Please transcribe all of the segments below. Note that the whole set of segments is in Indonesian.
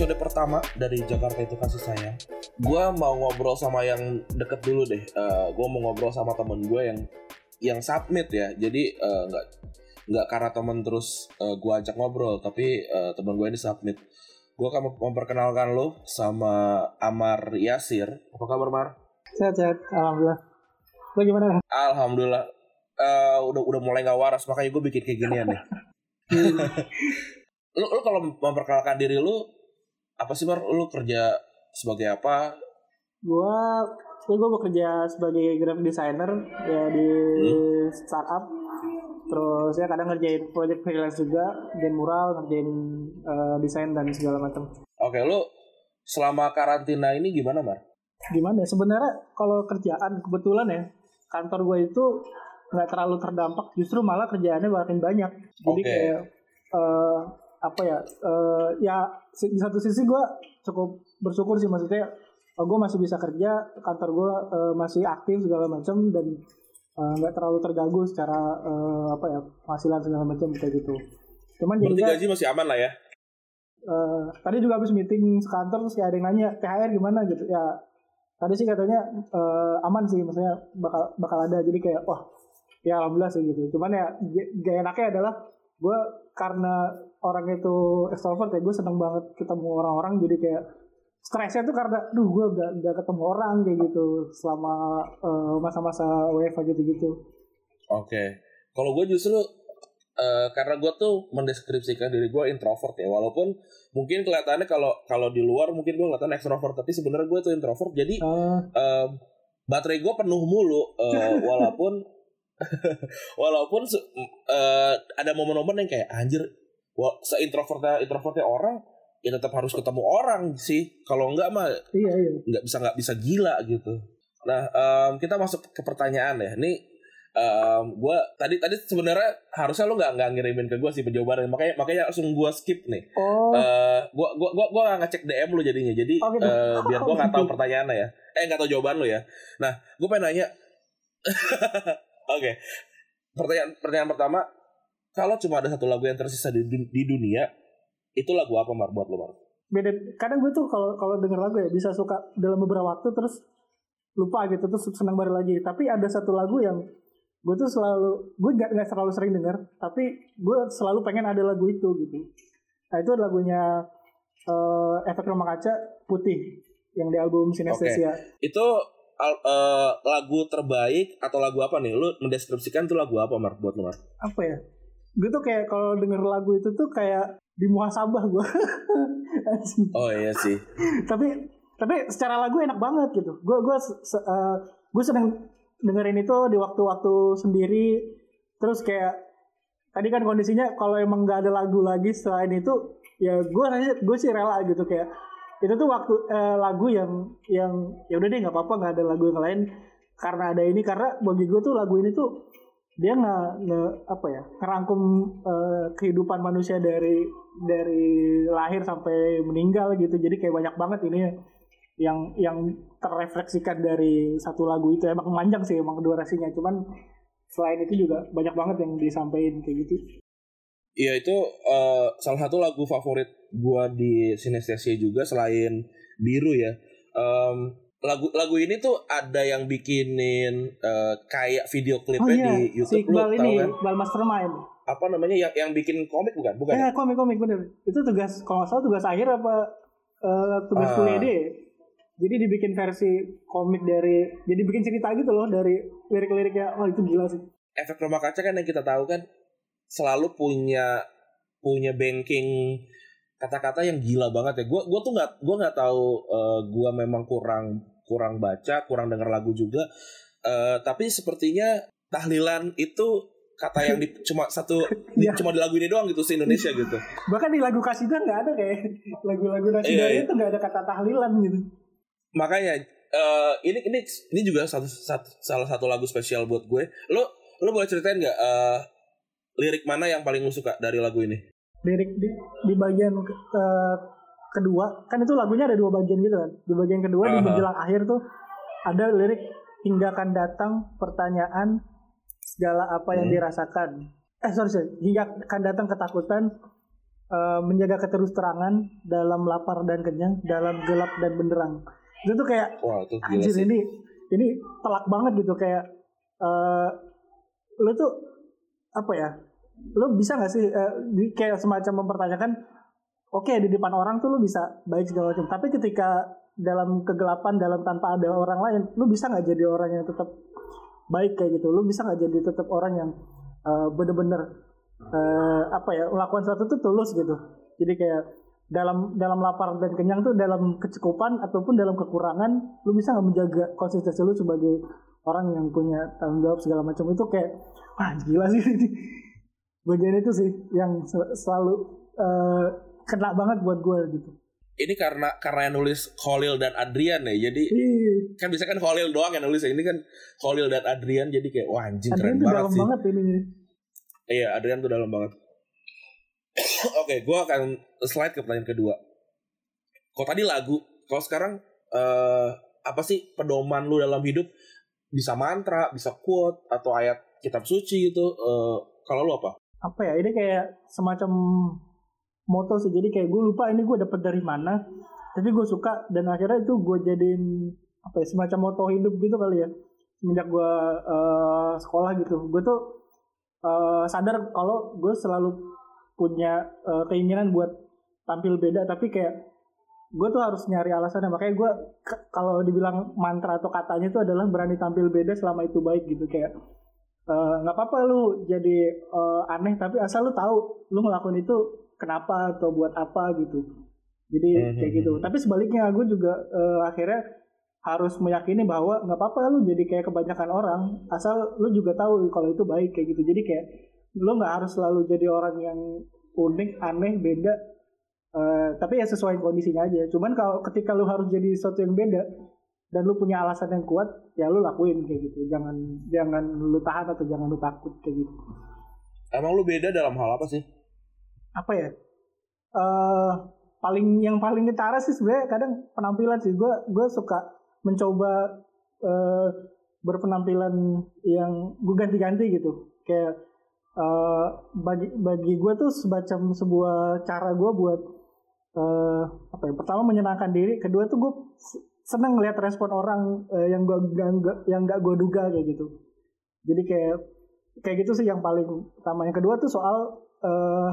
Episode pertama dari Jakarta itu kasih sayang. Gue mau ngobrol sama yang deket dulu deh. Uh, gue mau ngobrol sama temen gue yang yang submit ya. Jadi uh, nggak nggak karena temen terus uh, gue ajak ngobrol, tapi uh, temen gue ini submit. Gue akan memperkenalkan lo sama Amar Yasir. Apa kabar Mar? Sehat sehat, alhamdulillah. Lo gimana? Alhamdulillah. Uh, udah udah mulai nggak waras makanya gue bikin kayak ginian nih. lu, lu kalau memperkenalkan diri lu apa sih Mar? Lu kerja sebagai apa? Gua ya gue bekerja sebagai graphic designer ya di hmm. startup. Terus ya kadang ngerjain project freelance juga, dan mural, ngerjain uh, desain dan segala macam. Oke, lu selama karantina ini gimana, Mar? Gimana? Sebenarnya kalau kerjaan kebetulan ya kantor gue itu nggak terlalu terdampak, justru malah kerjaannya makin banyak. Jadi okay. kayak uh, apa ya uh, ya di satu sisi gue cukup bersyukur sih maksudnya uh, gue masih bisa kerja kantor gue uh, masih aktif segala macam dan nggak uh, terlalu terganggu secara uh, apa ya penghasilan segala macam kayak gitu. Cuman Berarti gaji masih aman lah ya? Uh, tadi juga habis meeting sekantor terus kayak ada yang nanya THR gimana? Gitu. Ya tadi sih katanya uh, aman sih maksudnya bakal bakal ada. Jadi kayak wah ya alhamdulillah sih gitu. Cuman ya gak enaknya adalah gue karena orang itu extrovert ya gue seneng banget ketemu orang-orang jadi kayak stresnya tuh karena duh gue gak, gak ketemu orang kayak gitu selama uh, masa-masa WFA gitu-gitu oke okay. kalau gue justru uh, karena gue tuh mendeskripsikan diri gue introvert ya walaupun mungkin kelihatannya kalau kalau di luar mungkin gue kelihatan extrovert tapi sebenarnya gue tuh introvert jadi uh. Uh, baterai gue penuh mulu uh, walaupun walaupun uh, ada momen-momen yang kayak anjir wah seintrovertnya introvertnya orang ya tetap harus ketemu orang sih. Kalau enggak mah iya, iya. nggak bisa nggak bisa gila gitu. Nah um, kita masuk ke pertanyaan ya. Ini um, gue tadi tadi sebenarnya harusnya lo nggak nggak ngirimin ke gue sih jawabannya makanya makanya langsung gue skip nih. Oh. uh, gue gue gue gue nggak ngecek dm lo jadinya. Jadi oh, gitu. uh, biar gue nggak tahu pertanyaannya ya. Eh nggak tahu jawaban lo ya. Nah gue pengen nanya okay. pertanyaan pertanyaan pertama kalau cuma ada satu lagu yang tersisa di, di dunia, itu lagu apa Mar buat lo Mar? Beda. Kadang gue tuh kalau kalau denger lagu ya bisa suka dalam beberapa waktu terus lupa gitu terus senang baru lagi. Tapi ada satu lagu yang gue tuh selalu gue gak, gak terlalu sering denger tapi gue selalu pengen ada lagu itu gitu nah itu lagunya uh, efek rumah kaca putih yang di album Sinestesia okay. itu uh, lagu terbaik atau lagu apa nih? Lu mendeskripsikan tuh lagu apa Mar buat lu Mar? Apa ya? Gue tuh kayak kalau denger lagu itu tuh kayak di muhasabah gue oh iya sih. Tapi tapi secara lagu enak banget gitu. Gue gue uh, gue sedang dengerin itu di waktu-waktu sendiri. Terus kayak tadi kan kondisinya kalau emang nggak ada lagu lagi selain itu ya gue gue sih rela gitu. Kayak itu tuh waktu uh, lagu yang yang ya udah deh nggak apa-apa nggak ada lagu yang lain. Karena ada ini karena bagi gue tuh lagu ini tuh dia nggak nge, apa ya ngerangkum uh, kehidupan manusia dari dari lahir sampai meninggal gitu. Jadi kayak banyak banget ini yang yang terrefleksikan dari satu lagu itu. Emang panjang sih emang durasinya. Cuman selain itu juga banyak banget yang disampaikan kayak gitu. Iya itu uh, salah satu lagu favorit gua di sinestesia juga selain biru ya um, lagu lagu ini tuh ada yang bikinin uh, kayak video klipnya oh, iya. di YouTube si Iqbal ini, kan? Iqbal Mastermind. Apa namanya yang yang bikin komik bukan? Bukan. Eh, ya? komik komik bener. Itu tugas kalau nggak salah tugas akhir apa uh, tugas uh. kuliah deh. Jadi dibikin versi komik dari jadi bikin cerita gitu loh dari lirik-liriknya. Oh, itu gila sih. Efek rumah kaca kan yang kita tahu kan selalu punya punya banking kata-kata yang gila banget ya. Gue gue tuh nggak gue nggak tahu uh, gue memang kurang kurang baca, kurang dengar lagu juga. Uh, tapi sepertinya tahlilan itu kata yang di, cuma satu di, Iya. cuma di lagu ini doang gitu se Indonesia gitu. Bahkan di lagu kasidah nggak ada kayak lagu-lagu kasidah Iya, iya. itu nggak ada kata tahlilan gitu. Makanya eh, ini ini ini juga satu, satu- salah satu lagu spesial buat gue. Lo lo boleh ceritain nggak eh, lirik mana yang paling lo suka dari lagu ini? Lirik di, di bagian eh, kedua kan itu lagunya ada dua bagian gitu kan. Di bagian kedua di Aha. menjelang akhir tuh ada lirik hingga akan datang pertanyaan segala apa yang Hmm. dirasakan. Eh sorry, sorry. hingga akan datang ketakutan eh, menjaga keterus terangan dalam lapar dan kenyang, dalam gelap dan benderang. Itu tuh kayak Wah itu Anjir sih. ini ini telak banget gitu kayak eh lu tuh apa ya? Lu bisa gak sih di- kayak semacam mempertanyakan oke di depan orang tuh lu bisa baik segala macam, tapi ketika dalam kegelapan dalam tanpa ada orang lain, lu bisa nggak jadi orang yang tetap baik kayak gitu? Lu bisa nggak jadi tetap orang yang eh, bener-bener eh, apa ya melakukan sesuatu tuh tulus gitu. Jadi kayak dalam dalam lapar dan kenyang tuh dalam kecukupan ataupun dalam kekurangan lu bisa nggak menjaga konsistensi lu sebagai orang yang punya tanggung jawab segala macam itu kayak wah gila sih ini bagian itu sih yang sel- selalu eh, kena banget buat gue gitu Ini karena karena yang nulis Khalil dan Adrian ya. Jadi Ih, kan bisa kan Khalil doang yang nulis ya. Ini kan Khalil dan Adrian jadi kayak wah anjing Adrian keren tuh banget dalam sih. banget ini Iya, Adrian tuh dalam banget. Oke, gue akan slide ke pertanyaan kedua. Kalau tadi lagu, kalau sekarang eh apa sih pedoman lu dalam hidup? Bisa mantra, bisa quote atau ayat kitab suci gitu. Eh kalau lu apa? Apa ya ini kayak semacam moto sih. Jadi kayak gue lupa ini gue dapet dari mana tapi gue suka dan akhirnya itu gue jadiin apa ya semacam moto hidup gitu kali ya semenjak gue eh, sekolah gitu. Gue tuh eh, sadar kalau gue selalu punya eh, keinginan buat tampil beda tapi kayak gue tuh harus nyari alasannya. Makanya gue kalau dibilang mantra atau katanya itu adalah berani tampil beda selama itu baik gitu. Kayak eh, nggak apa-apa lu jadi eh, aneh tapi asal lu tahu lu ngelakuin itu kenapa atau buat apa gitu. Jadi Mhm. kayak gitu. tapi sebaliknya gue juga eh, akhirnya harus meyakini bahwa nggak apa-apa lu jadi kayak kebanyakan orang asal lu juga tahu kalau itu baik kayak gitu. Jadi kayak lu nggak harus selalu jadi orang yang unik aneh beda. Eh, tapi ya sesuai kondisinya aja. Cuman kalau ketika lu harus jadi sesuatu yang beda dan lu punya alasan yang kuat ya lu lakuin kayak gitu. Jangan jangan lu tahan atau jangan lu takut kayak gitu. Emang lu beda dalam hal apa sih? apa ya? Eh paling yang paling ketara sih sebenarnya kadang penampilan sih. Gue gue suka mencoba eh berpenampilan yang gue ganti-ganti gitu. Kayak eh bagi bagi gue tuh semacam sebuah cara gue buat eh apa ya? Pertama menyenangkan diri kedua tuh gue seneng ngeliat respon orang eh, yang gue yang gak gue duga kayak gitu. Jadi kayak kayak gitu sih yang paling utama. Yang kedua tuh soal eh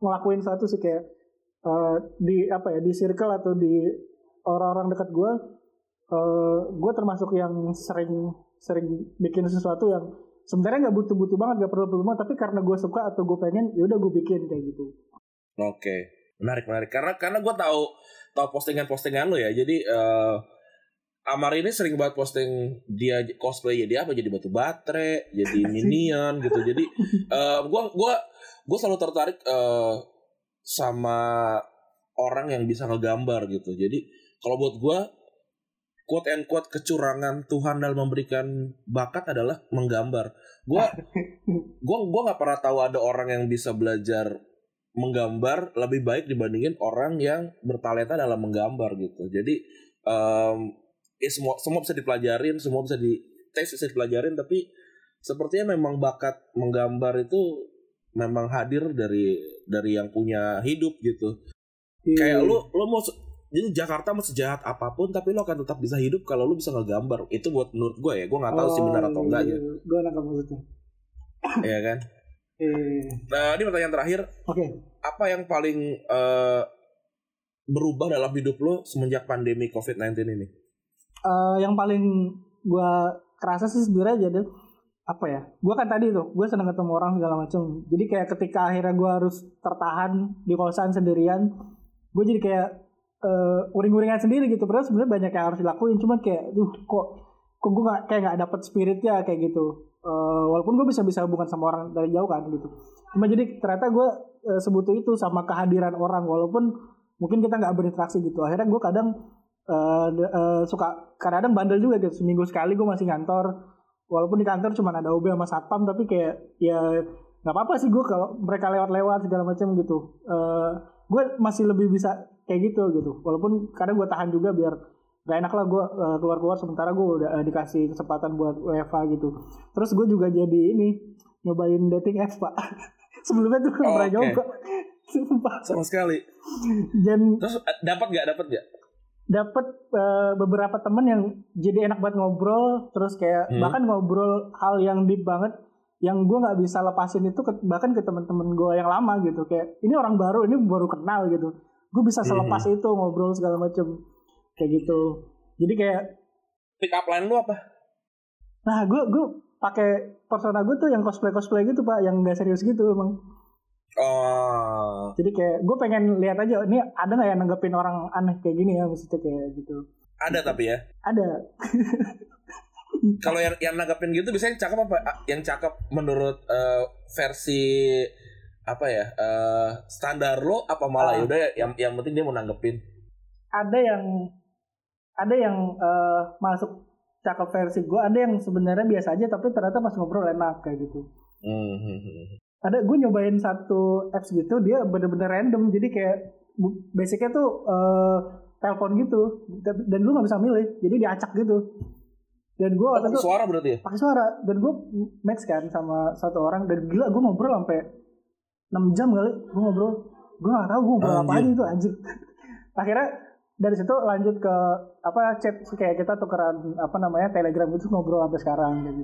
ngelakuin sesuatu sih kayak eh, di apa ya di circle atau di orang-orang dekat gue eh gue termasuk yang sering sering bikin sesuatu yang sebenarnya nggak butuh-butuh banget nggak perlu-perlu banget tapi karena gue suka atau gue pengen ya udah gue bikin kayak gitu. Oke, menarik menarik. Karena karena gue tahu tahu postingan-postingan lo ya. Jadi eh Amar ini sering banget posting dia cosplay dia apa jadi batu baterai, jadi minion gitu. Jadi eh gua gua gua selalu tertarik eh sama orang yang bisa ngegambar gitu. Jadi kalau buat gua quote and quote kecurangan Tuhan dalam memberikan bakat adalah menggambar. Gua gua gua nggak pernah tahu ada orang yang bisa belajar menggambar lebih baik dibandingin orang yang bertalenta dalam menggambar gitu. Jadi em, ya semua semua bisa dipelajarin, semua bisa di tes bisa dipelajarin tapi sepertinya memang bakat menggambar itu memang hadir dari dari yang punya hidup gitu. Kayak lu lu mau jadi Jakarta mau sejahat apa pun tapi lu akan tetap bisa hidup kalau lu bisa ngegambar. Itu buat menurut gue ya. Gue nggak tahu sih benar atau enggak ya. gue nangkap maksudnya Iya kan? Nah, ini pertanyaan terakhir. oke. Apa yang paling eh, berubah dalam hidup lo semenjak pandemi COVID-19 ini? Eh, yang paling gue kerasa sih sebenarnya jadi apa ya? Gue kan tadi tuh gue seneng ketemu orang segala macam jadi kayak ketika akhirnya gue harus tertahan di kosan sendirian gue jadi kayak eh, uring-uringan sendiri gitu. Padahal sebenarnya banyak yang harus dilakuin. Cuman kayak duh kok kok gue gak, kayak nggak dapet spiritnya kayak gitu uh, walaupun gue bisa bisa hubungan sama orang dari jauh kan gitu. Cuma jadi ternyata gue uh, sebutuh itu sama kehadiran orang walaupun mungkin kita nggak berinteraksi gitu. Akhirnya gue kadang uh, uh, suka kadang-kadang bandel juga gitu. Seminggu sekali gue masih ngantor. Walaupun di kantor cuma ada OB sama satpam tapi kayak ya nggak apa-apa sih gue kalau mereka lewat-lewat segala macam gitu. Uh, gue masih lebih bisa kayak gitu gitu. Walaupun kadang gue tahan juga biar gak enak lah gue uh, keluar-keluar sementara gue udah uh, dikasih kesempatan buat WFA gitu terus gue juga jadi ini nyobain dating apps pak sebelumnya tuh oh, pernah okay. nyoba Sumpah. sama sekali dan terus dapat gak dapat gak dapat uh, beberapa temen yang jadi enak banget ngobrol terus kayak hmm. bahkan ngobrol hal yang deep banget yang gue nggak bisa lepasin itu ke, bahkan ke temen-temen gue yang lama gitu kayak ini orang baru ini baru kenal gitu gue bisa hmm. selepas hmm. itu ngobrol segala macem kayak gitu. Jadi kayak pick up line lu apa? Nah gue gue pakai persona gue tuh yang cosplay cosplay gitu pak yang gak serius gitu emang. Oh. Jadi kayak gue pengen lihat aja ini ada nggak yang nanggepin orang aneh kayak gini ya maksudnya kayak gitu. Ada tapi ya? Ada. Kalau yang yang nanggepin gitu biasanya cakep apa? Yang cakep menurut uh, versi apa ya uh, standar lo apa malah? Uh, udah yang yang penting dia mau nanggepin. Ada yang ada yang uh, masuk cakep versi gue ada yang sebenarnya biasa aja tapi ternyata pas ngobrol enak kayak gitu. Mm-hmm. ada gue nyobain satu apps gitu dia bener-bener random jadi kayak basicnya tuh uh, telepon gitu dan lu nggak bisa milih jadi diacak gitu. Dan gue waktu itu suara berarti ya? Pakai suara dan gue match kan sama satu orang dan gila gue ngobrol sampai 6 jam kali gue ngobrol. Gue gak tahu gue ngobrol apa aja itu anjir akhirnya dari situ lanjut ke apa chat kayak kita tukeran apa namanya telegram itu ngobrol sampai sekarang gitu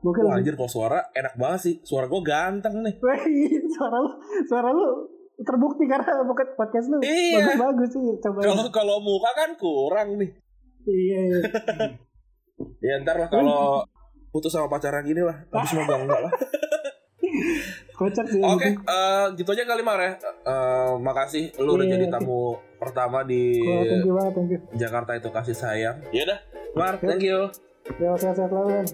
Gokil Wah, anjir kalau suara enak banget sih. Suara gue ganteng nih. Wih, suara lu, suara lu terbukti karena bukan podcast lu iya. bagus bagus sih. Coba. Kalau kalau muka kan kurang nih. Iya. iya. ya ntar lah kalau putus sama pacaran gini lah tapi semoga enggak lah kocak sih oke okay, uh, eh, gitu aja kali Mar ya. Uh, makasih lu yeah, udah iya, jadi tamu pertama di oh, thank you banget, thank you. Jakarta itu kasih sayang. Ya udah. Mar thank you. Ya sehat-sehat selalu